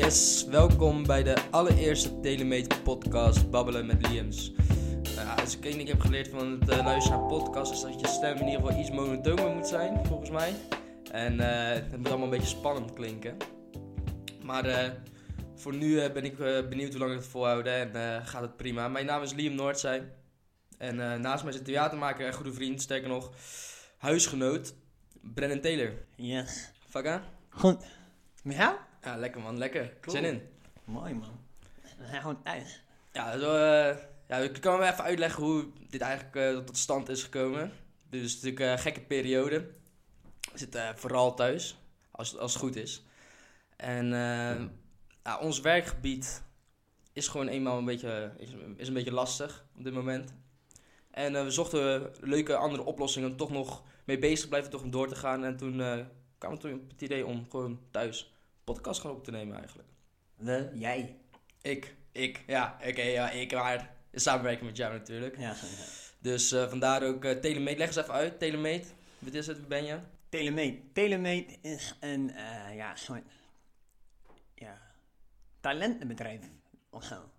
Yes, welkom bij de allereerste Telemeter podcast Babbelen met Liams. Uh, als ik één ding heb geleerd van het uh, luisteren naar podcasts is dat je stem in ieder geval iets monotoner moet zijn, volgens mij. En uh, het moet allemaal een beetje spannend klinken. Maar voor nu ben ik benieuwd hoe lang ik het volhouden en gaat het prima. Mijn naam is Liam Noordzij. En naast mij zit theatermaker en goede vriend, sterker nog, huisgenoot, Brennan Taylor. Yes. Fakka? Goed. Jou? Ja, lekker man, lekker. Cool. Zin in. Mooi man. We zijn gewoon thuis. Ja, zo, uh, ja, ik kan wel even uitleggen hoe dit eigenlijk uh, tot stand is gekomen. Dus het is natuurlijk een gekke periode. We zitten vooral thuis, als, als het goed is. En ja, ons werkgebied is gewoon eenmaal een beetje, is, is een beetje lastig op dit moment. En we zochten leuke andere oplossingen om toch nog mee bezig te blijven, toch om door te gaan. En toen kwam we toen op het idee om gewoon thuis podcast gaan op te nemen eigenlijk. We, jij. Ik, ik, ja, oké, ja, ik, maar samenwerken met jou natuurlijk. Ja, Dus uh, vandaar ook uh, Telemeet. Leg eens even uit, Telemeet. Wat is het, wie ben je? Telemeet. Telemeet is een, uh, ja, soort, ja, talentenbedrijf of zo.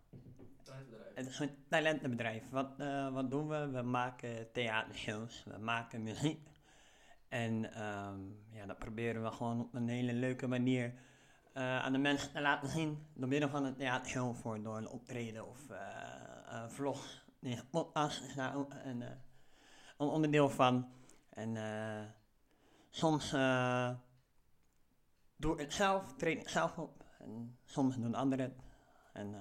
Talentenbedrijf. Het is een talentenbedrijf. Wat, wat doen we? We maken theatershows, we maken muziek. En um, ja, dat proberen we gewoon op een hele leuke manier aan de mensen te laten zien. Door middel van het theater voor, door een optreden of uh, vlog. Nee, podcast is daar ook een, onderdeel van. En soms doe ik het zelf, treed ik zelf op. En soms doen anderen het. En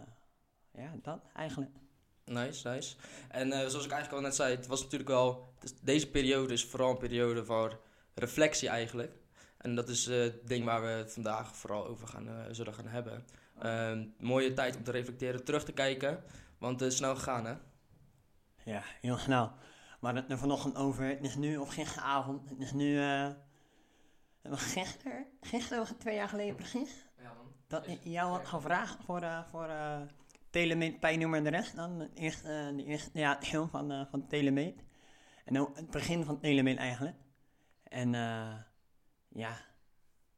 ja, dat eigenlijk. Nice, nice. En zoals ik eigenlijk al net zei, het was natuurlijk wel. Deze periode is vooral een periode van reflectie eigenlijk. En dat is uh, het ding waar we het vandaag vooral over gaan, uh, zullen gaan hebben. Uh, mooie tijd om te reflecteren, terug te kijken. Want het is snel gegaan, hè? Ja, heel snel. Hadden het er vanochtend over. Het is nu, of gisteravond. Het is nu. gisteren, gisteren was het twee jaar geleden precies. Ja, man. Dat ik jou had gevraagd voor. voor Telemeet, Pijnummer en de rest dan. De eerste, de eerste ja, film van, uh, van Telemeet. En ook het begin van Telemeet eigenlijk. En uh, ja,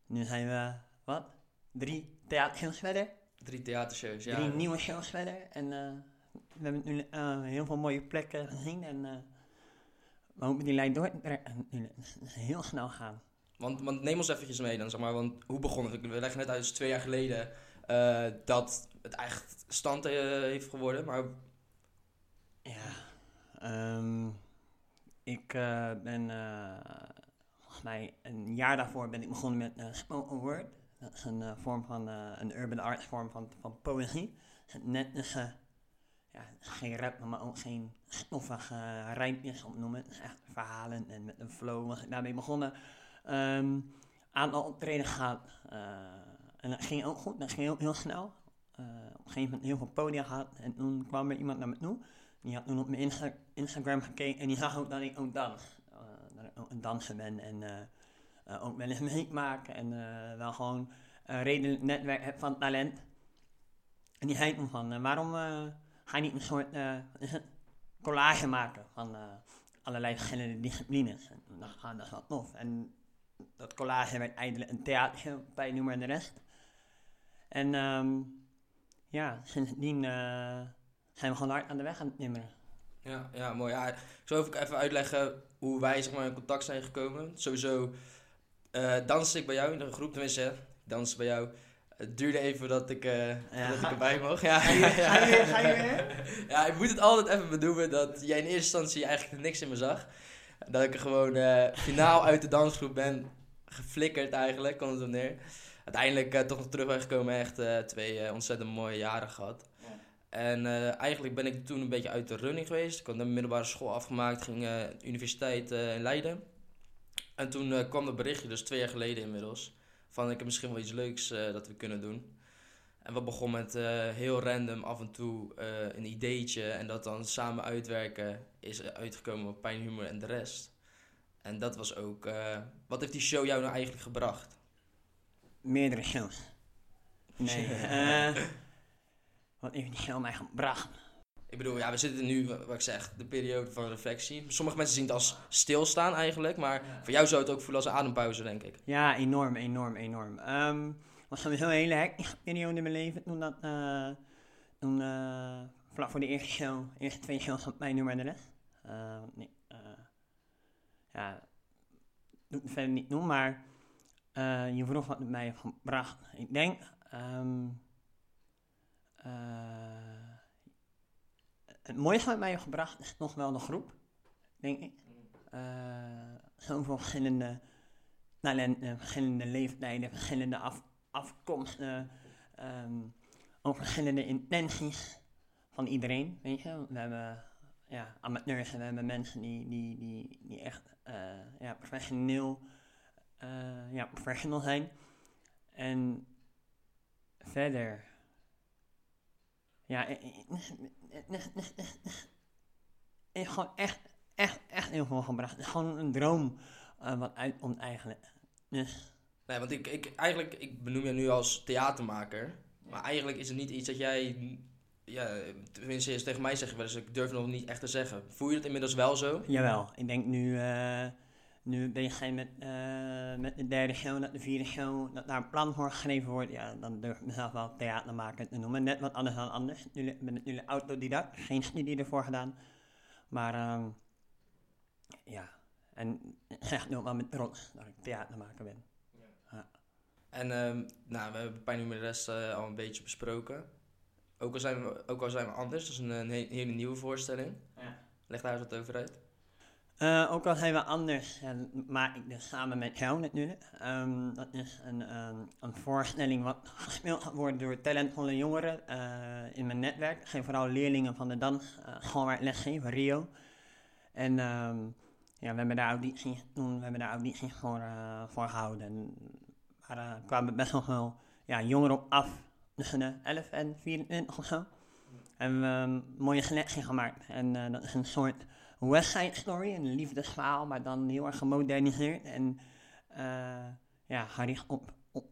nu zijn we, wat? Drie theatershows verder. Drie theatershows, ja. Drie nieuwe shows verder. En uh, we hebben nu heel veel mooie plekken gezien. En we hopen die lijn door te heel snel gaan. Want, want neem ons eventjes mee dan, zeg maar. Want hoe begon het? We leggen net uit, dus twee jaar geleden... Dat het echt stand heeft geworden, maar... Ja, um, ik ben, mij een jaar daarvoor ben ik begonnen met spoken word. Dat is een vorm van, een urban art vorm van, van poëzie. Net dus, ja, geen rap, maar ook geen stoffige rijmpjes opnoemen. Echt verhalen en met een flow was ik daarmee begonnen. Um, aantal optreden gehad. En dat ging ook goed, dat ging ook heel snel. Op een gegeven moment heel veel podia gehad. En toen kwam er iemand naar me toe. Die had toen op mijn Insta Instagram gekeken en die zag ook dat ik ook dans. Uh, dat ik ook een danser ben en uh, ook wel eens muziek maken. En wel gewoon een redelijk netwerk heb van talent. En die zei toen van, waarom ga je niet een soort collage maken van allerlei verschillende disciplines. En ik, ah, dat is wel tof. En dat collage werd eindelijk een theater bij Noem de Rest. En um, ja, sindsdien zijn we gewoon hard aan de weg aan het nemen. Ja, ja mooi. Ja, ik zal even uitleggen hoe wij zeg maar, in contact zijn gekomen. Sowieso uh, danste ik bij jou in de groep, tenminste, danste bij jou. Het duurde even dat ik, uh, ja. dat ik erbij mocht. Ja, ga, je, ga, je, ga je weer? ja, ik moet het altijd even benoemen dat jij in eerste instantie eigenlijk niks in me zag. Dat ik er gewoon uh, finaal uit de dansgroep ben geflikkerd eigenlijk, komt het op neer uiteindelijk uh, toch nog terug ben gekomen. Echt twee ontzettend mooie jaren gehad. En eigenlijk ben ik toen een beetje uit de running geweest. Ik had de middelbare school afgemaakt, ging universiteit in Leiden. En toen kwam dat berichtje, dus twee jaar geleden inmiddels, van ik heb misschien wel iets leuks dat we kunnen doen. En we begonnen met heel random af en toe een ideetje en dat dan samen uitwerken is uitgekomen op Pijn, Humor en de rest. En dat was ook, wat heeft die show jou nou eigenlijk gebracht? meerdere shows. Nee. wat heeft die show mij gebracht? Ik bedoel, ja, we zitten nu, wat ik zeg, de periode van reflectie. Sommige mensen zien het als stilstaan eigenlijk, maar voor jou zou het ook voelen als een adempauze, denk ik. Ja, enorm, enorm, enorm. Um, was sowieso een hele hectische periode in mijn leven toen dat, eh, toen, eh, vlak voor de eerste show, eerste twee shows op mijn nummer de rest. Eh, want nee, eh, ja, doe het verder niet doen, maar je vroeg wat het mij heeft gebracht. Ik denk, ehm, eh, het mooiste wat mij gebracht is nog wel de groep, denk ik. Eh, zoveel verschillende talenten, verschillende leeftijden, verschillende af, afkomsten, ehm, ook verschillende intenties van iedereen, weet je. We hebben ja, amateurs en we hebben mensen die, die, die, die echt eh, ja, professioneel eh, ja, professional zijn. En verder, ja, i- i- is gewoon echt, echt, echt heel veel gebracht. Is gewoon een droom eh, wat uitkomt eigenlijk. Dus Nee, want ik, ik, eigenlijk, ik benoem je nu als theatermaker. Maar eigenlijk is het niet iets dat jij... Ja, tenminste, eens tegen mij zeg je wel eens, ik durf nog niet echt te zeggen. Voel je het inmiddels wel zo? Jawel, ik denk nu, eh nu ben je met, eh, met de derde show, dat de vierde show, dat daar een plan voor geschreven wordt. Ja, dan durf ik mezelf wel theatermaker te noemen. Net wat anders dan anders. Ik ben natuurlijk autodidact, geen studie ervoor gedaan. Maar ehm, ja, en ik nu ook wel met trots dat ik theatermaker ben. En ehm, nou, we hebben Pijn de rest eh, al een beetje besproken. Ook al zijn we, ook al zijn we anders, dat is een, een he- hele nieuwe voorstelling. Ja. Leg daar eens wat over uit. Eh, ook al zijn we anders, dat maak ik dus samen met jou natuurlijk. Ehm, dat is een, ehm, een voorstelling wat gespeeld gaat worden door talentvolle jongeren eh, in mijn netwerk. Het zijn vooral leerlingen van de uh, gewoon waar ik Rio. En ehm, ja, we hebben daar audities toen, we hebben daar audities voor, eh, voor gehouden. En, maar er kwamen best wel veel ja, jongeren op af, tussen de 11 en 24 of zo. En we mooie selectie gemaakt. En eh, dat is een soort West Side Story, een liefdesverhaal, maar dan heel erg gemoderniseerd. En eh, ja, gericht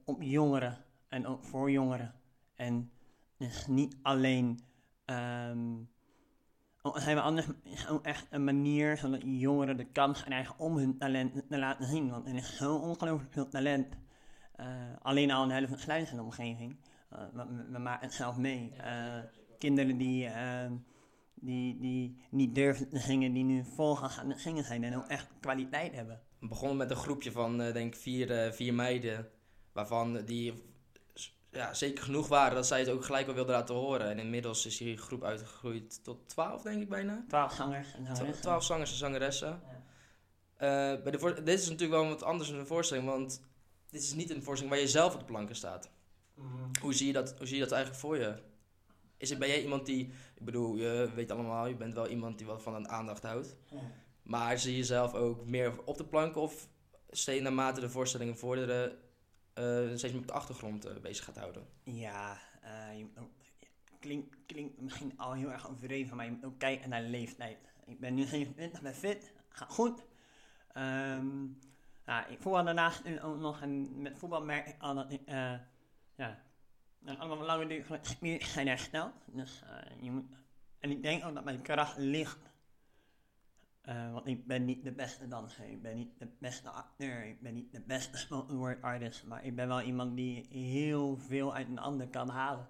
op, jongeren en ook voor jongeren. En dus niet alleen. ook zijn we anders, is ook echt een manier zodat jongeren de kans krijgen om hun talent te laten zien. Want er is zo ongelooflijk veel talent. eh, alleen al in de helft van de Sluisende omgeving. Eh, we, we maken het zelf mee. Kinderen die, ehm, die, die niet durven te zingen, die nu volgaan aan het zingen zijn en ook echt kwaliteit hebben. We begonnen met een groepje van, eh, denk ik, vier, eh, vier meiden. Waarvan die ja, zeker genoeg waren dat zij het ook gelijk wel wilden laten horen. En inmiddels is die groep uitgegroeid tot twaalf, denk ik bijna. Twaalf zangers en zangeressen. Twaalf zangers en zangeressen. Eh, bij de voor- dit is natuurlijk wel wat anders dan een voorstelling, want dit is niet een voorstelling waar je zelf op de planken staat. Mhm. Hoe zie je dat, hoe zie je dat eigenlijk voor je? Is het, ben jij iemand die, ik bedoel, je weet allemaal, je bent wel iemand die wat van een aandacht houdt. Ja. Maar zie je jezelf ook meer op de plank of steeds naarmate de voorstellingen vorderen, eh, steeds meer op de achtergrond eh, bezig gaat houden? Ja, eh, je moet ook- klinkt, klinkt misschien al heel erg overdreven, maar je moet ook kijken naar de leeftijd. Ik ben nu 27, ben fit, gaat goed. Ehm ja, ik voetbal daarnaast ook nog en met voetbal merk ik al dat ik, eh, ja, een allemaal lange van spieren zijn hersteld. Dus eh, en ik denk ook dat mijn kracht ligt. Eh, want ik ben niet de beste danser, ik ben niet de beste acteur, ik ben niet de beste spoken word artist, maar ik ben wel iemand die heel veel uit een ander kan halen.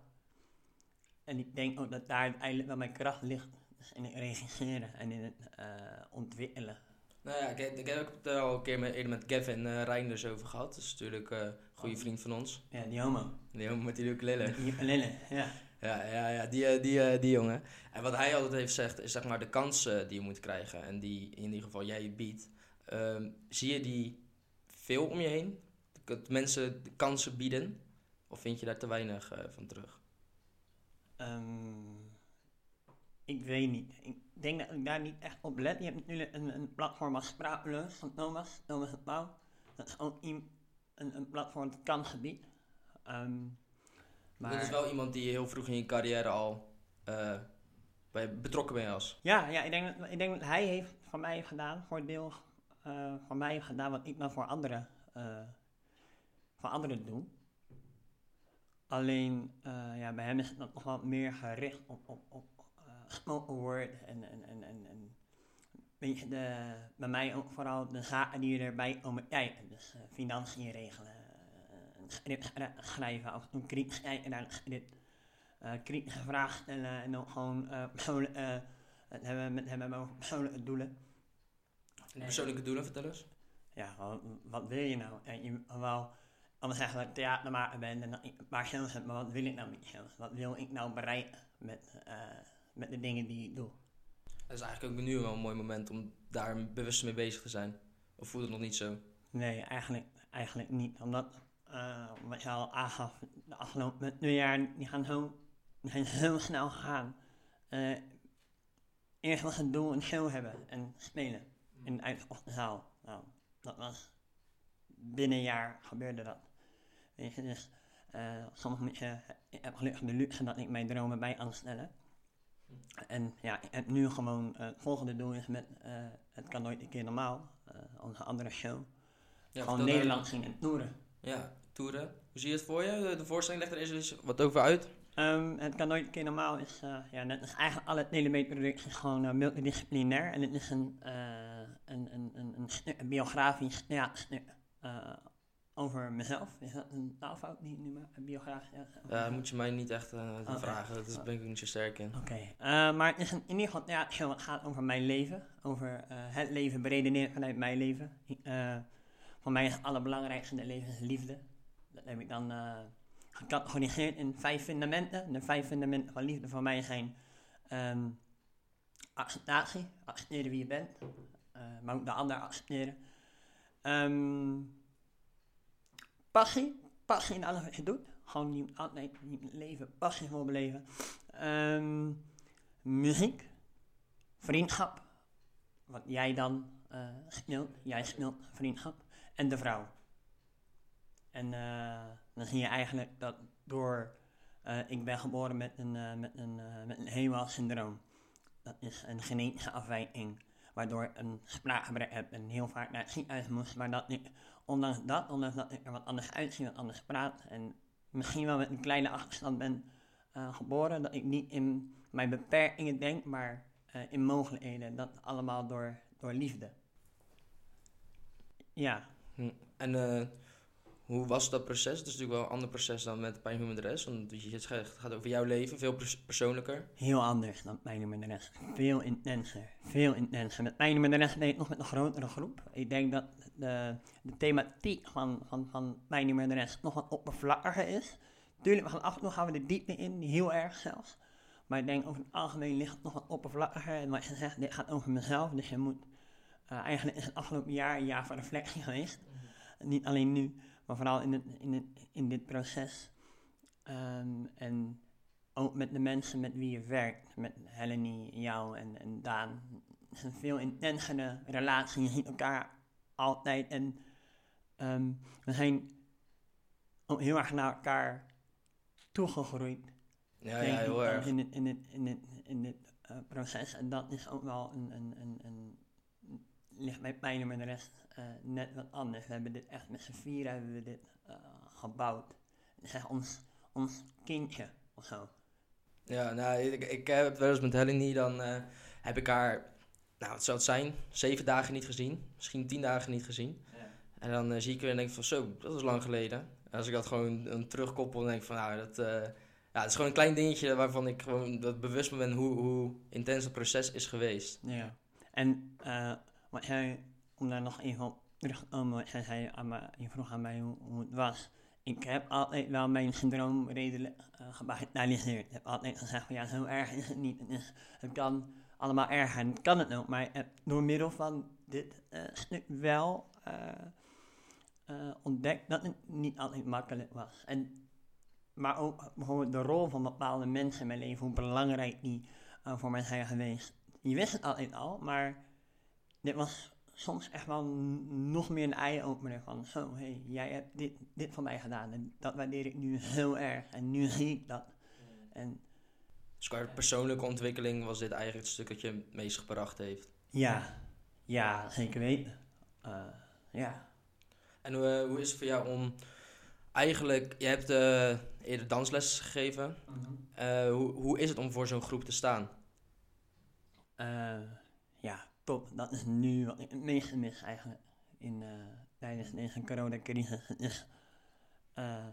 En ik denk ook dat daar uiteindelijk wel mijn kracht ligt. Dus in het regisseren en in het eh, ontwikkelen. Nou ja, ik, ik heb het er al een keer met, eerder met Kevin uh, Reinders over gehad. Dat is natuurlijk eh, een goede vriend van ons. Ja, die homo. Die jongen met die ukulele. Die ukulele, ja. Ja, ja, ja die, eh, die, eh, die jongen. En wat hij altijd heeft gezegd is zeg maar de kansen die je moet krijgen en die in ieder geval jij biedt. Ehm, zie je die veel om je heen? Dat mensen de kansen bieden? Of vind je daar te weinig uh, van terug? Um, ik weet niet. Ik denk dat ik daar niet echt op let. Je hebt natuurlijk een, een platform als Sprakeloos van Thomas, Thomas het Pauw. Dat is ook een, een, platform dat kan gebied. Um, maar... Dat is wel iemand die heel vroeg in je carrière al uh, bij betrokken bent als. Ja, ja ik, denk dat, ik denk dat hij heeft van mij gedaan, voor deel uh, van mij heeft gedaan wat ik dan voor anderen, uh, voor anderen doe. Alleen ja, bij hem is het nog wat meer gericht op, op, op spoken word en, en, en, en, en weet je, de, bij mij ook vooral de zaken die erbij komen kijken. Dus uh, financiën regelen, uh, een script schrijven, af en toe kritisch kijken naar het script. Uh, kritische vragen stellen en ook gewoon uh, persoonlijk, uh, het hebben met hem over persoonlijke doelen. En persoonlijke doelen, vertel eens. Ja, wat, wat wil je nou? En je wel om zeggen dat ik theatermaker ben en dat ik een paar shows heb, maar wat wil ik nou met shows? Wat wil ik nou bereiken met, met de dingen die ik doe? Dat is eigenlijk ook nu wel een mooi moment om daar bewust mee bezig te zijn. Of voelt het nog niet zo? Nee, eigenlijk, eigenlijk niet. Omdat, uh, wat je al aangaf, de afgelopen twee jaar, die gaan zo, die zijn heel snel gegaan. Uh, eerst was het doel een show hebben en spelen in de uitverkochte zaal. Nou, dat was binnen een jaar gebeurde dat. Weet je, dus uh, soms moet je, ik heb gelukkig de luxe dat ik mijn dromen bij kan stellen. En ja, heb nu gewoon uh, het volgende doel is met uh, Het kan nooit een keer normaal, onze andere show. Ja, gewoon Nederland zien en toeren. Ja, toeren. Hoe zie je het voor je? De voorstelling legt er eens wat over uit. Um, het kan nooit een keer normaal is, ja, net als eigenlijk alle telemeetproducten is gewoon multidisciplinair. En het is een, een, een, een, een, een biografisch ja, over mezelf. Is dat een taalfout die nu maar een biografisch? Ja, dat moet je mij niet echt okay. vragen, daar oh. ben ik niet zo sterk in. Oké, okay. maar in ieder geval, ja, het gaat over mijn leven. Over het leven beredeneerd vanuit mijn leven. voor mij is het allerbelangrijkste in het leven is liefde. Dat heb ik dan gecategoriseerd in vijf fundamenten. De vijf fundamenten van liefde voor mij zijn um, acceptatie, accepteren wie je bent, uh, maar ook de ander accepteren. Um, passie, passie in alles wat je doet. Gewoon niet altijd niet leven, passie voor beleven. Um, muziek, vriendschap, wat jij dan uh, jij speelt vriendschap, en de vrouw. En uh, dan zie je eigenlijk dat door, uh, ik ben geboren met een, uh, met een, met een HEMA-syndroom. Dat is een genetische afwijking, waardoor ik een spraakgebrek heb en heel vaak naar het ziekenhuis moest. Maar dat ik, ondanks dat, ondanks dat ik er wat anders uitzie, wat anders praat en misschien wel met een kleine achterstand ben geboren, dat ik niet in mijn beperkingen denk, maar in mogelijkheden. Dat allemaal door, door liefde. Ja. Hm. En hoe was dat proces? Het is natuurlijk wel een ander proces dan met pijnhumor de rest. Want het gaat over jouw leven, veel persoonlijker. Heel anders dan pijnhumor de rest. Veel intenser. Veel intenser. Met pijnhumor de rest deed ik nog met een grotere groep. Ik denk dat de, de thematiek van, van, van pijnhumor de rest nog wat oppervlakkiger is. Tuurlijk, we gaan af en toe gaan we de diepte in, heel erg zelfs. Maar ik denk over het algemeen ligt het nog wat oppervlakkiger. En wat je zegt, dit gaat over mezelf. Dus je moet... Uh, eigenlijk is het afgelopen jaar een jaar van reflectie geweest. Mhm. Niet alleen nu. Maar vooral in, het, in, het, in dit proces. Um, en ook met de mensen met wie je werkt. Met Helenie, jou en, en Daan. Het is een veel intensere relatie. Je ziet elkaar altijd. En um, we zijn ook heel erg naar elkaar toegegroeid. Ja, ja, heel erg. In dit, in dit, in dit, in dit uh, proces. En dat is ook wel een, een, een, een ligt mij pijn met de rest uh, net wat anders. We hebben dit echt met z'n vier hebben we dit uh, gebouwd. Zeg ons, ons kindje of zo. Ja, nou, ik, ik heb wel eens met Helene, dan uh, heb ik haar, nou wat zou het zijn, zeven dagen niet gezien. Misschien tien dagen niet gezien. Ja. En dan zie ik weer en denk van zo, dat is lang geleden. En als ik dat gewoon een terugkoppel, dan denk ik van nou, dat, ja, het is gewoon een klein dingetje waarvan ik gewoon dat bewust ben hoe, hoe intens het proces is geweest. Ja, en wat jij om daar nog even op terug te komen, wat jij zei, aan mij, je vroeg aan mij hoe, hoe, het was. Ik heb altijd wel mijn syndroom redelijk gebagatelliseerd. Ik heb altijd gezegd van ja, zo erg is het niet. Het, het kan allemaal erger en kan het ook. Maar heb door middel van dit uh, stuk wel uh, ontdekt dat het niet altijd makkelijk was. En, maar ook bijvoorbeeld de rol van bepaalde mensen in mijn leven, hoe belangrijk die voor mij zijn geweest. Je wist het altijd al, maar dit was soms echt wel nog meer een eye-opener van, zo, hé, hey, jij hebt dit, dit van mij gedaan en dat waardeer ik nu heel erg en nu zie ik dat. En, dus qua persoonlijke ontwikkeling was dit eigenlijk het stuk dat je het meest gebracht heeft? Ja, ja, zeker weten. Uh, ja. En uh, hoe is het voor jou om eigenlijk, je hebt uh, eerder dansles gegeven. Mm -hmm. hoe, hoe is het om voor zo'n groep te staan? ja, top. Dat is nu wat ik het meeste mis eigenlijk in, tijdens deze coronacrisis. Het is eh,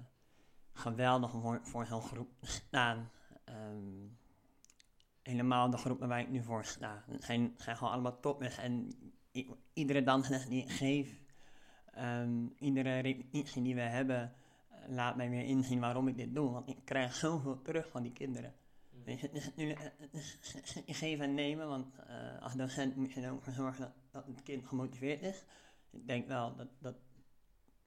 geweldig om voor, voor zo'n groep te staan. Ehm, helemaal de groep waar ik nu voor sta. Het zijn, zijn gewoon allemaal toppers. En iedere dansles die ik geef, ehm, iedere repetitie die we hebben, eh, laat mij weer inzien waarom ik dit doe. Want ik krijg zoveel terug van die kinderen. Weet je, het is natuurlijk eh, het is een stukje geven en nemen, want eh, als docent moet je er ook voor zorgen dat, dat het kind gemotiveerd is. Ik denk wel dat, dat,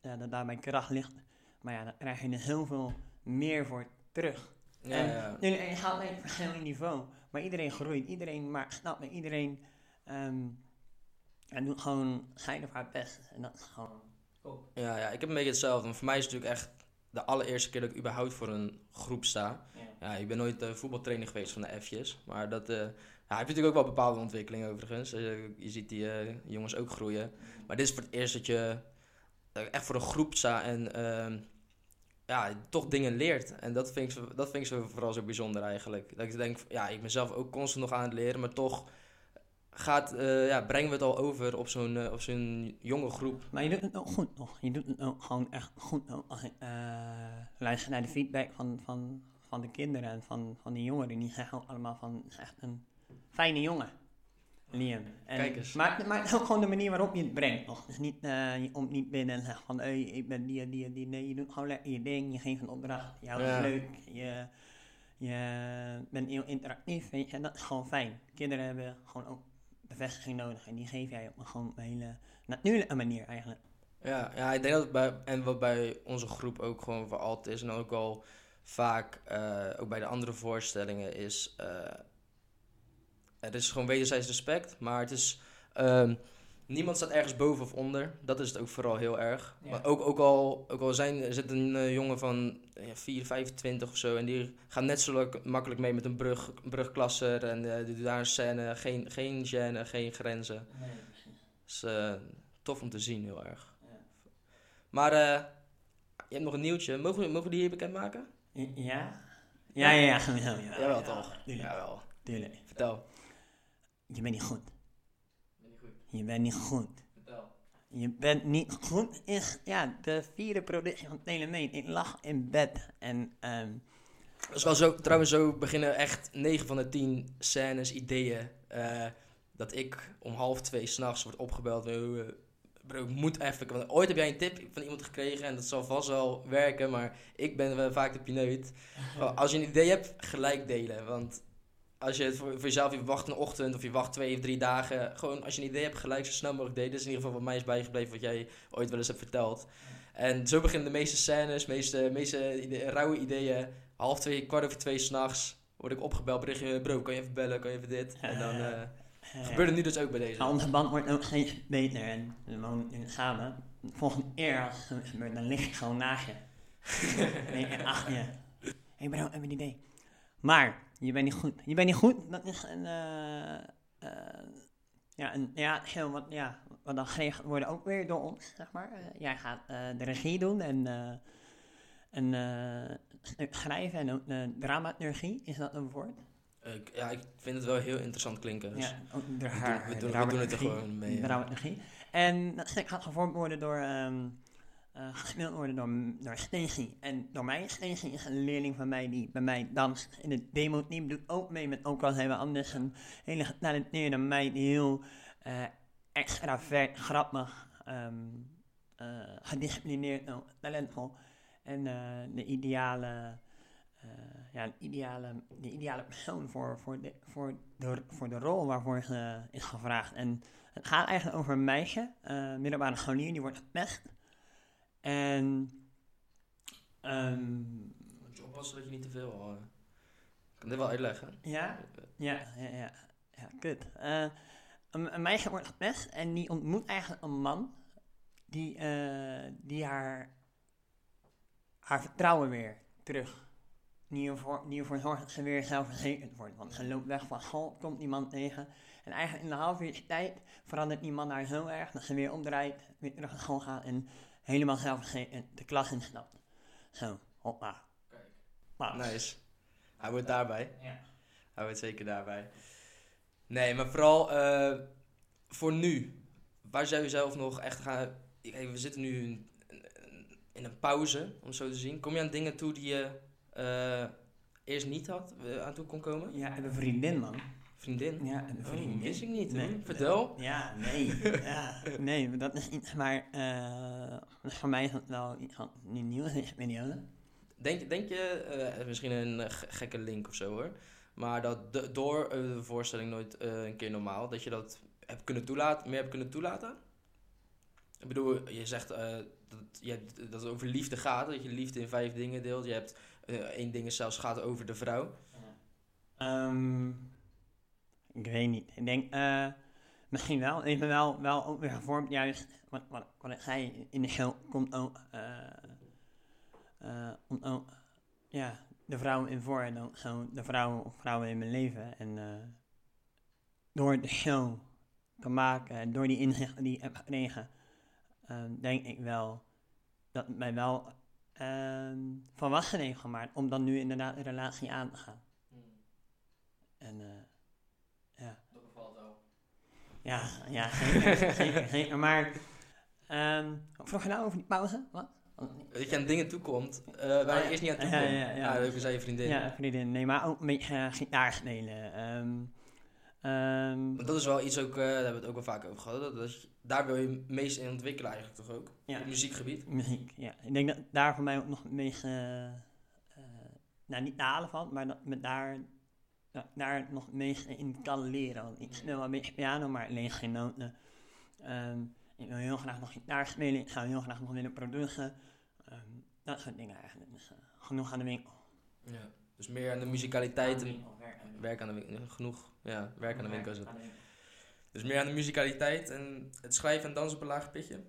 ja, dat daar mijn kracht ligt. Maar ja, dan krijg je er heel veel meer voor terug. Ja, En ja. nu, je gaat met een verschillend niveau, maar iedereen groeit, iedereen maar snap me, iedereen ehm en doet gewoon zijn of haar best. En dat is gewoon top. Ja, ja, ik heb een beetje hetzelfde. Voor mij is het natuurlijk echt de allereerste keer dat ik überhaupt voor een groep sta. Ja. Ja, ik ben nooit eh, voetbaltrainer geweest van de F'jes. Maar dat eh, ja, heb je natuurlijk ook wel bepaalde ontwikkelingen overigens. Eh, je ziet die eh, jongens ook groeien. Maar dit is voor het eerst dat je eh, echt voor een groep staat en ehm, ja, toch dingen leert. En dat vind, ik, dat vind ik zo vooral zo bijzonder eigenlijk. Dat ik denk, ja, ik ben zelf ook constant nog aan het leren, maar toch gaat, eh, ja, brengen we het al over op zo'n eh, zo'n jonge groep. Maar je doet het ook goed nog. Je doet het ook gewoon echt goed. Ik eh, luister naar de feedback van, van, van de kinderen en van, van de jongeren. Die zeggen allemaal van, echt een fijne jongen. Liam. En, Kijk eens. Maar, maar ook gewoon de manier waarop je het brengt. Nog. Dus niet, eh, je komt niet binnen en zegt van, hey, ik ben die en die en die. Nee, je doet gewoon lekker je ding. Je geeft een opdracht. Je houdt Ja. het leuk. Je, je bent heel interactief. Weet je, en dat is gewoon fijn. Kinderen hebben gewoon ook bevestiging nodig. En die geef jij op een gewoon een hele natuurlijke manier eigenlijk. Ja, ja, ik denk dat het bij, en wat bij onze groep ook gewoon voor altijd is, en ook al vaak, eh, ook bij de andere voorstellingen, is eh, er is gewoon wederzijds respect, maar het is, ehm, niemand staat ergens boven of onder. Dat is het ook vooral heel erg. Ja. Maar ook, ook al, ook al zijn, er zit een eh, jongen van ja, 4, 25 of zo, en die gaat net zo makkelijk mee met een brug, brugklasser, en eh, die doet daar een scène, geen, geen gêne, geen grenzen. is eh, tof om te zien, heel erg. Maar je hebt nog een nieuwtje. Mogen we, mogen we die hier bekendmaken? Ja? Ja, ja, ja. Jawel, toch? Jawel. Vertel. Je bent niet goed. Je bent niet goed. Vertel. Je bent niet goed is ja, de vierde productie van Telemeet. Ik lag in bed en ehm, Dat is wel zo, trouwens, zo beginnen echt 9 van de 10 scènes, ideeën. eh, dat ik om half twee s'nachts word opgebeld. Bro, ik moet even. Want ooit heb jij een tip van iemand gekregen en dat zal vast wel werken, maar ik ben wel vaak de pineut. Als je een idee hebt, gelijk delen. Want als je het voor, voor jezelf, je wacht een ochtend of je wacht twee of drie dagen. Gewoon als je een idee hebt, gelijk zo snel mogelijk delen. Dat is in ieder geval wat mij is bijgebleven, wat jij ooit wel eens hebt verteld. En zo beginnen de meeste scènes, meeste, meeste ide- rauwe ideeën. Half twee, kwart over twee s'nachts word ik opgebeld, berichtje, bro, kan je even bellen, kan je even dit? En dan gebeurt het nu dus ook bij deze. onze band wordt ook steeds beter en nu samen. Volgende keer als het gebeurt, dan lig ik gewoon naast je. nee, en achter je. Hé hey bro, heb je een idee? Maar, je bent niet goed. Je bent niet goed, dat is een, eh, eh, ja, een, ja, heel wat, ja, wat dan geregeld worden ook weer door ons, zeg maar. Eh, jij gaat de regie doen en, eh en stuk schrijven en de dramaturgie, is dat een woord? Ja, ik vind het wel heel interessant klinken. Dus Ja, ook we, doen, we, doen, we doen het er gewoon mee. ja. dramaturgie. En dat stuk gaat gevormd worden door, ehm eh, gespeeld worden door, door Stacey. En door mij, Stacey is een leerling van mij die bij mij danst in het demo-team. Doet ook mee met, ook al we anders, een hele getalenteerde meid die heel eh extravert, grappig, ehm eh, gedisciplineerd, ook talentvol. En de ideale... ja, de ideale, de ideale persoon voor, voor, de, voor, de, voor de rol waarvoor ze is gevraagd. En het gaat eigenlijk over een meisje, eh middelbare scholier, die wordt gepest. En ehm, Moet je oppassen dat je niet te veel... ik kan dit wel uitleggen. ja, ja, ja, ja, ja, kut. Eh, een, een meisje wordt gepest en die ontmoet eigenlijk een man die, eh, die haar, haar vertrouwen weer terug. Die ervoor, die ervoor zorgt dat ze weer zelfverzekerd wordt. Want ze loopt weg van school, komt die man tegen. En eigenlijk in een half uur tijd verandert die man haar zo erg dat ze weer omdraait, weer terug naar school gaat en helemaal zelfverzekerd de klas instapt. Zo, hoppa. Kijk. Nice. Hij wordt daarbij. Ja. Hij wordt zeker daarbij. Nee, maar vooral eh, voor nu. Waar zou je zelf nog echt gaan... We zitten nu in, in een pauze, om zo te zien, kom je aan dingen toe die je eh, eerst niet had, eh, aan toe kon komen? Ja, en een vriendin, man. Vriendin? Ja, en een Oh, vriendin. wist ik niet. Nee. Vertel. Ja, nee. ja, nee, dat is iets, maar eh, voor mij is dat wel iets van een nieuwe periode. Denk, denk je, eh, misschien een eh, ge- gekke link of zo hoor, maar dat de- door de voorstelling nooit een keer normaal, dat je dat hebt kunnen toelaten, meer hebt kunnen toelaten? Ik bedoel, je zegt dat, je, hebt- dat het over liefde gaat, dat je liefde in vijf dingen deelt. Je hebt één ding zelfs gaat over de vrouw. Ehm, ik weet niet. Ik denk, eh, misschien wel. Ik ben wel, wel ook weer gevormd, juist wat, wat, wat ik zei in de show, komt ook, komt ook, ja, de vrouw in voor en ook zo de vrouwen of vrouwen in mijn leven. En eh, door de show te maken en door die inzichten die ik heb gekregen, denk ik wel dat het mij wel eh, volwassen heeft gemaakt om dan nu inderdaad een relatie aan te gaan. En eh, ja. Dat bevalt wel. Ja, ja, zeker, zeker, zeker. Maar, ehm wat vroeg je nou over die pauze? Wat? Dat je aan dingen toekomt eh, waar Oh, je ja. eerst niet aan Ja, toekomt. ja, ja. Ah, dat zei je vriendin. Ja, vriendin. Nee, maar ook een beetje eh, gitaar spelen. Ehm, ehm, Want dat is wel iets ook, eh, daar hebben we het ook wel vaak over gehad. Dat, daar wil je het meest in ontwikkelen eigenlijk toch ook? ja, Op muziekgebied. muziek, ja. Ik denk dat daar voor mij ook nog het meest, eh, eh, nou niet te halen valt, maar dat me daar, daar nog meest in kan leren. Want ik speel wel een beetje piano, maar ik lees geen noten. Ehm, ik wil heel graag nog gitaar spelen, ik zou heel graag nog willen produceren. Ehm, dat soort dingen eigenlijk. Dus, eh, genoeg aan de winkel. Ja. Dus meer aan de musicaliteit. en werk aan de Werk aan de winkel. Genoeg. Ja, werk aan de winkel is het. Dus meer aan de musicaliteit en het schrijven en dansen op een laag pitje.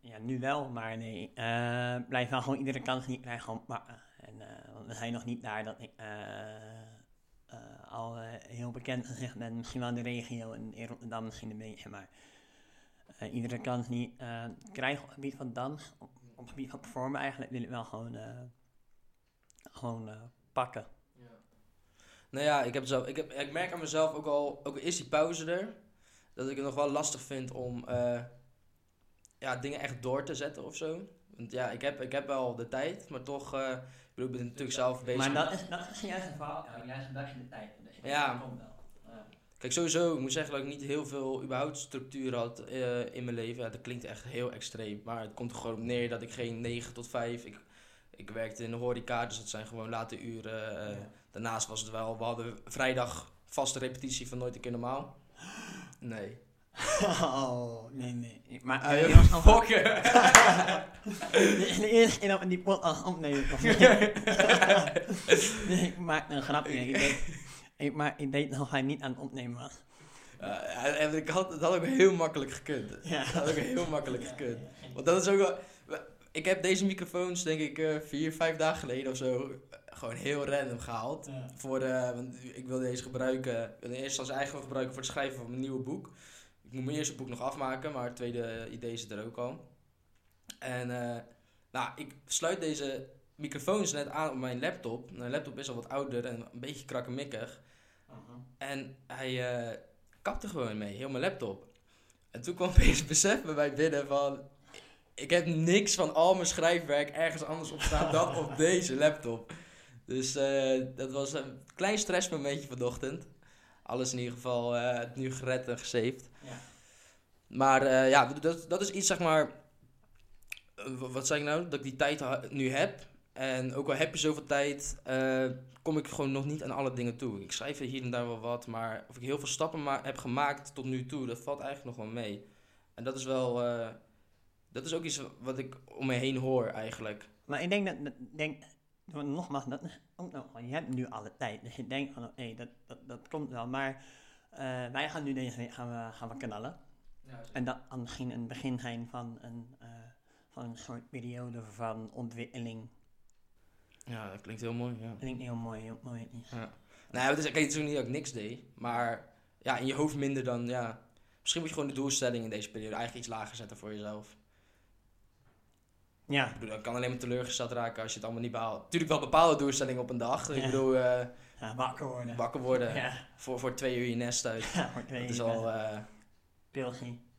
Ja, nu wel, maar nee. Ik eh, blijf wel gewoon iedere kans die ik krijg gewoon pakken. En, eh, want we zijn nog niet daar dat ik al eh, heel bekend gezegd ben. Misschien wel in de regio en in Rotterdam misschien een beetje. Maar eh, iedere kans die ik eh, krijg op het gebied van dans, op, het gebied van performen eigenlijk, wil ik wel gewoon, gewoon pakken. Nou ja, ik, heb zelf, ik, heb, ik merk aan mezelf ook al, ook al is die pauze er, dat ik het nog wel lastig vind om ja, dingen echt door te zetten of zo. Want ja, ik heb, ik heb wel de tijd, maar toch, ik bedoel, ik ben natuurlijk zelf bezig. Maar dat is, dat is juist een verhaal. Juist dat je de tijd. Dus Ja. dat komt wel. Kijk, sowieso, ik moet zeggen dat ik niet heel veel überhaupt structuur had eh, in mijn leven. Ja, dat klinkt echt heel extreem, maar het komt er gewoon op neer dat ik geen 9 tot 5, ik, ik werkte in de horeca, dus dat zijn gewoon late uren. eh, Ja. Daarnaast was het wel, we hadden vrijdag vaste repetitie van Nooit een keer normaal. Nee. Oh, nee, nee. Maar Ah, eh, jongens, fokken. De de eerste keer dat we die toch? nee, ik maak een grapje. Ik deed, ik, maar ik deed nog hij niet aan het opnemen was. En- en ik had, dat had ook heel makkelijk gekund. Ja. Dat had ook heel makkelijk gekund. Want dat is ook wel... Ik heb deze microfoons denk ik eh, vier, vijf dagen geleden of zo eh, gewoon heel random gehaald. Ja. Voor de, want ik wil deze gebruiken, ik wil in eerste instantie eigenlijk gebruiken voor het schrijven van mijn nieuwe boek. Moet mijn eerste boek nog afmaken, maar het tweede idee zit er ook al. En eh, nou, ik sluit deze microfoons net aan op mijn laptop. Mijn laptop is al wat ouder en een beetje krakkemikkig. En hij eh, kapte gewoon mee, heel mijn laptop. En toen kwam opeens besef bij mij binnen van... Ik heb niks van al mijn schrijfwerk ergens anders op staan dan op deze laptop. Dus eh, dat was een klein stressmomentje vanochtend. Alles in ieder geval nu gered en gesaved. Maar eh, ja, dat, dat is iets zeg maar... eh, wat zei ik nou? Dat ik die tijd nu heb. En ook al heb je zoveel tijd, eh, kom ik gewoon nog niet aan alle dingen toe. Ik schrijf hier en daar wel wat, maar of ik heel veel stappen ma- heb gemaakt tot nu toe, dat valt eigenlijk nog wel mee. En dat is wel, dat is ook iets wat ik om me heen hoor eigenlijk. Maar ik denk dat, denk, nogmaals, dat je hebt nu alle tijd. Dus je denkt hé, dat, dat, dat komt wel. Maar wij gaan nu deze gaan we, gaan we knallen. En dat kan misschien een begin zijn van een, eh, van een soort periode van ontwikkeling. Ja, dat klinkt heel mooi. Ja. Klinkt heel mooi, heel mooi. Nou, ja, het is, kijk, het is ook niet dat ik niks deed, maar ja, in je hoofd minder dan, ja. Misschien moet je gewoon de doelstelling in deze periode eigenlijk iets lager zetten voor jezelf. Ja, Ik bedoel, dat kan alleen maar teleurgesteld raken als je het allemaal niet behaalt. Natuurlijk wel bepaalde doelstellingen op een dag. Ik Ja. bedoel, eh, ja wakker worden. wakker worden Ja, voor, voor twee uur je nest uit. ja voor twee Dat is uur, al eh, eh.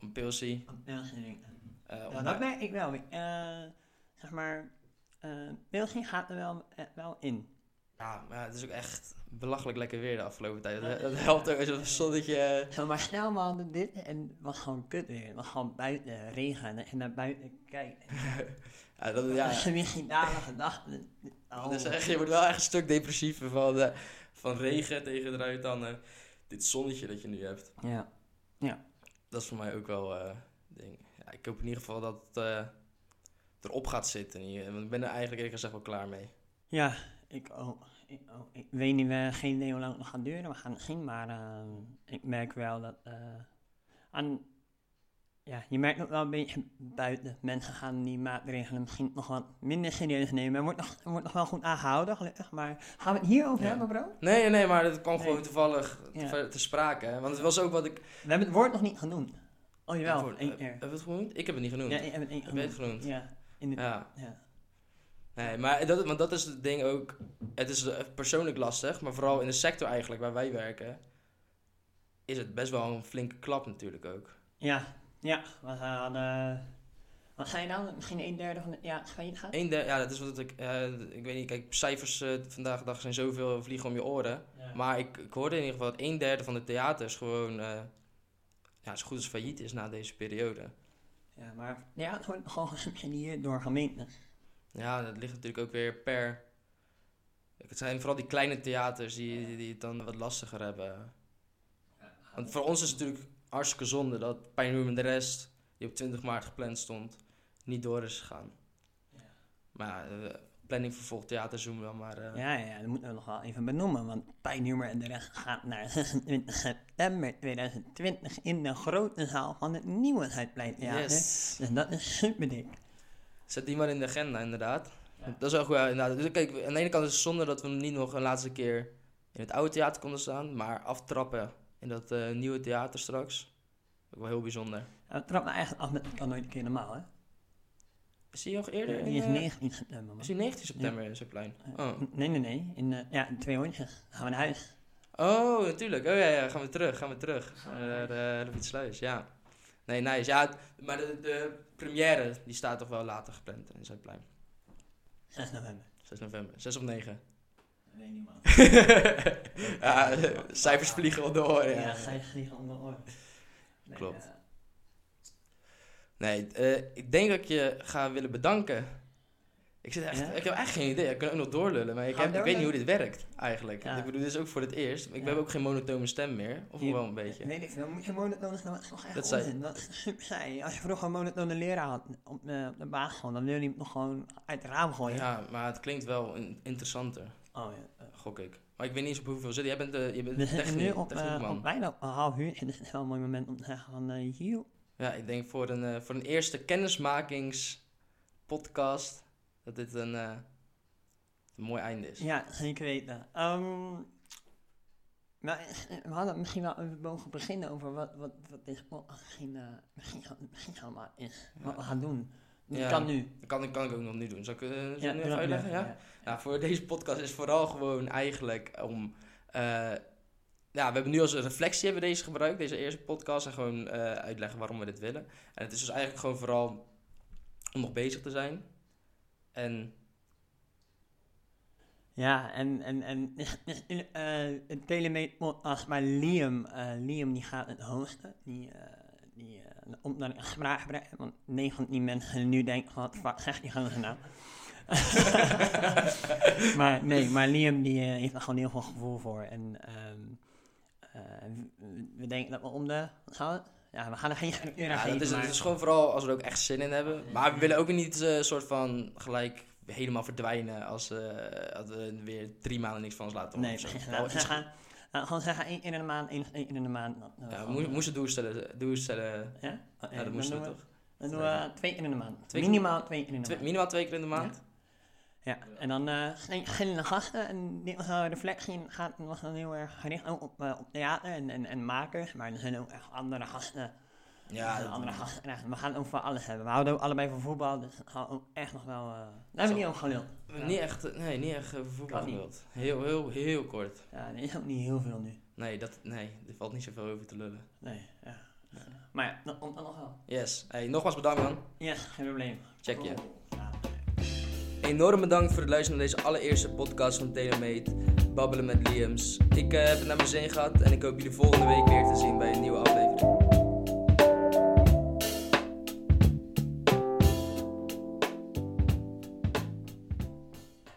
Een pilsie. Een pilsie drinken. ontbijt. dat merk ik wel. Eh, zeg maar, eh België gaat er wel, wel in. Ja, maar het is ook echt belachelijk lekker weer de afgelopen tijd. Dat, dat helpt ook als een zonnetje. Zo, maar snel we hadden dit en het was gewoon kut weer. Het was gewoon buiten regen en naar buiten kijkt. Ja, dat, Ja. ja, Als je misschien dagen gedacht. Oh. dus echt, je wordt wel echt een stuk depressiever van, van regen tegen eruit dan eh, dit zonnetje dat je nu hebt. Ja. Dat is voor mij ook wel eh ding. Ja, ik hoop in ieder geval dat het eh, erop gaat zitten. ik ben er eigenlijk eerlijk gezegd wel klaar mee. Ja, ik ik weet niet, we geen idee hoe lang het nog gaat duren. We gaan het zien, maar ehm, ik merk wel dat. eh, aan, ja, je merkt ook wel een beetje buiten. Mensen gaan die maatregelen misschien nog wat minder serieus nemen. Er wordt nog, wordt nog wel goed aangehouden, gelukkig. Maar gaan we het hierover Ja. hebben, bro? Nee, nee, maar dat kwam Nee. gewoon toevallig Ja. te, te sprake. Hè? Want het was ook wat ik... We hebben het woord nog niet genoemd. Oh jawel, één eh, keer. Hebben we het genoemd? Ik heb het niet genoemd. Ja, hebt het het genoemd? Ja, in de, Ja. ja. Nee, maar dat, want dat is het ding ook. Het is persoonlijk lastig, maar vooral in de sector eigenlijk waar wij werken, is het best wel een flinke klap natuurlijk ook. Ja, ja. We hadden... Wat zei je nou? Misschien een derde van het jaar failliet gaat? Eén derde, ja, dat is wat ik, eh, ik weet niet, kijk, cijfers eh, vandaag de dag zijn zoveel vliegen om je oren. Ja. Maar ik, ik hoorde in ieder geval dat een derde van de theaters gewoon ja, zo goed als failliet is na deze periode. Ja, maar ja, wordt gewoon gesubsidieerd door gemeenten. Ja, dat ligt natuurlijk ook weer per. Het zijn vooral die kleine theaters die, die, die het dan wat lastiger hebben. Want voor ons is het natuurlijk hartstikke zonde dat en de rest, die op 20 maart gepland stond, niet door is gegaan. Ja. Maar ja, de planning voor volgend theaterseizoen wel maar... eh, Ja, ja, dat moeten we nog wel even benoemen, want Pijnhumor en de rest gaat naar 26 september 2020 in de grote zaal van het Nieuwe Zuidplein yes. Dus dat is super dik. Zet die maar in de agenda, inderdaad. Ja. Dat is wel goed. ja, inderdaad. Dus kijk, aan de ene kant is het zonde dat we niet nog een laatste keer in het oude theater konden staan, maar aftrappen in dat eh, nieuwe theater straks. Ook wel heel bijzonder. Ja, we trappen eigenlijk af met kan nooit een keer normaal, hè? Is die nog eerder? Die is in, eh, 19 september, man. Is die 19 september in Zuidplein? Oh. Nee, nee, nee. In, eh, ja, in twee hondjes. Gaan we naar huis. oh, natuurlijk. Oh ja, ja, gaan we terug, gaan we terug. Naar de Sluis, ja. Nee, nice. Ja, maar de, de première, die staat toch wel later gepland in Zuidplein. 6 november. 6 november. 6 of 9? Nee, niet, man. ja, cijfers vliegen op de oren, Ja, ja. zij vliegen om de oren. Nee, Klopt. eh, Nee, eh, ik denk dat ik je ga willen bedanken. Ik, zit echt, Ja? ik heb echt geen idee. Ik kan ook nog doorlullen, maar ik, heb, ik weet niet hoe dit werkt eigenlijk. Ja. Ik bedoel, dit is ook voor het eerst. Ik Ja. heb ook geen monotone stem meer. Of Je- wel een beetje. Weet ik veel, moet je monotone is nog echt Dat onzin. Dat is super saai. Als je vroeger een monotone leraar had op de, op de basisschool, dan wil je hem nog gewoon uit het raam gooien. Ja, maar het klinkt wel in- interessanter, Oh ja. eh. gok ik. Maar ik weet niet eens op hoeveel zit. Jij bent, de je bent We zitten nu op, eh, op bijna op een half uur. Het is wel een mooi moment om te zeggen van, eh hier. Ja, ik denk voor een, eh, voor een eerste kennismakingspodcast dat dit een, eh, een mooi einde is. Ja, zeker weten. Ehm, maar eh, we hadden misschien wel even mogen beginnen over wat, wat, wat deze podcast misschien, eh, misschien, misschien allemaal is. Wat we gaan doen. Dat Ja. kan nu. Dat kan, ik- kan ik ook nog nu doen. Zal ik, Ja, nu even uitleggen? even, Ja? Nou, voor deze podcast is vooral gewoon eigenlijk om. eh, ja, we hebben nu als reflectie hebben we deze gebruikt, deze eerste podcast. En gewoon eh, uitleggen waarom we dit willen. En het is dus eigenlijk gewoon vooral om nog bezig te zijn. En Ja, en, en, en het Telemeet podcast, maar Liam, Liam die gaat het hosten. Die, die omdat ik een spraakgebruik heb, want 9 van die mensen nu denken wat fuck zegt die gozer nou? maar nee, maar Liam die eh, heeft er gewoon heel veel gevoel voor. En ehm, eh, we- denken dat we om de, gaan we? Ja, we gaan er geen aan ja, dat is, maar- het is gewoon vooral als we er ook echt zin in hebben. Maar we willen ook niet een soort van gelijk helemaal verdwijnen als, eh, als we weer drie maanden niks van ons laten horen. Nee, we uh, gewoon zeggen één keer in de maand, één, in de maand. dat we ja, we moesten doelstellen, doelstellen Ja? Ja, ja, dat moesten we toch? Dan doen we twee keer in de maand. Minimaal twee keer in de Twee- maand. minimaal twee keer in de maand? Ja, en dan eh verschillende gasten. En een reflectie gaat, was dan heel erg gericht op, eh, op theater en, en, en makers. Maar er zijn ook echt andere gasten. Ja, andere we gaan het over alles hebben. We houden ook allebei van voetbal, dus ook echt nog wel... eh daar hebben we niet over geluld. Niet echt, eh, nee, niet echt over voetbal. Heel, heel, heel kort. Ja, is ook niet heel veel nu. Nee, dat, nee, er valt niet zoveel over te lullen. Nee, ja. Maar ja, dan nog wel. Yes. Hey, nogmaals bedankt man. Ja, geen probleem. Check je. Ja. enorm bedankt voor het luisteren naar deze allereerste podcast van Telemate. Babbelen met Liams. Ik eh, heb het naar mijn zin gehad en ik hoop jullie volgende week weer te zien bij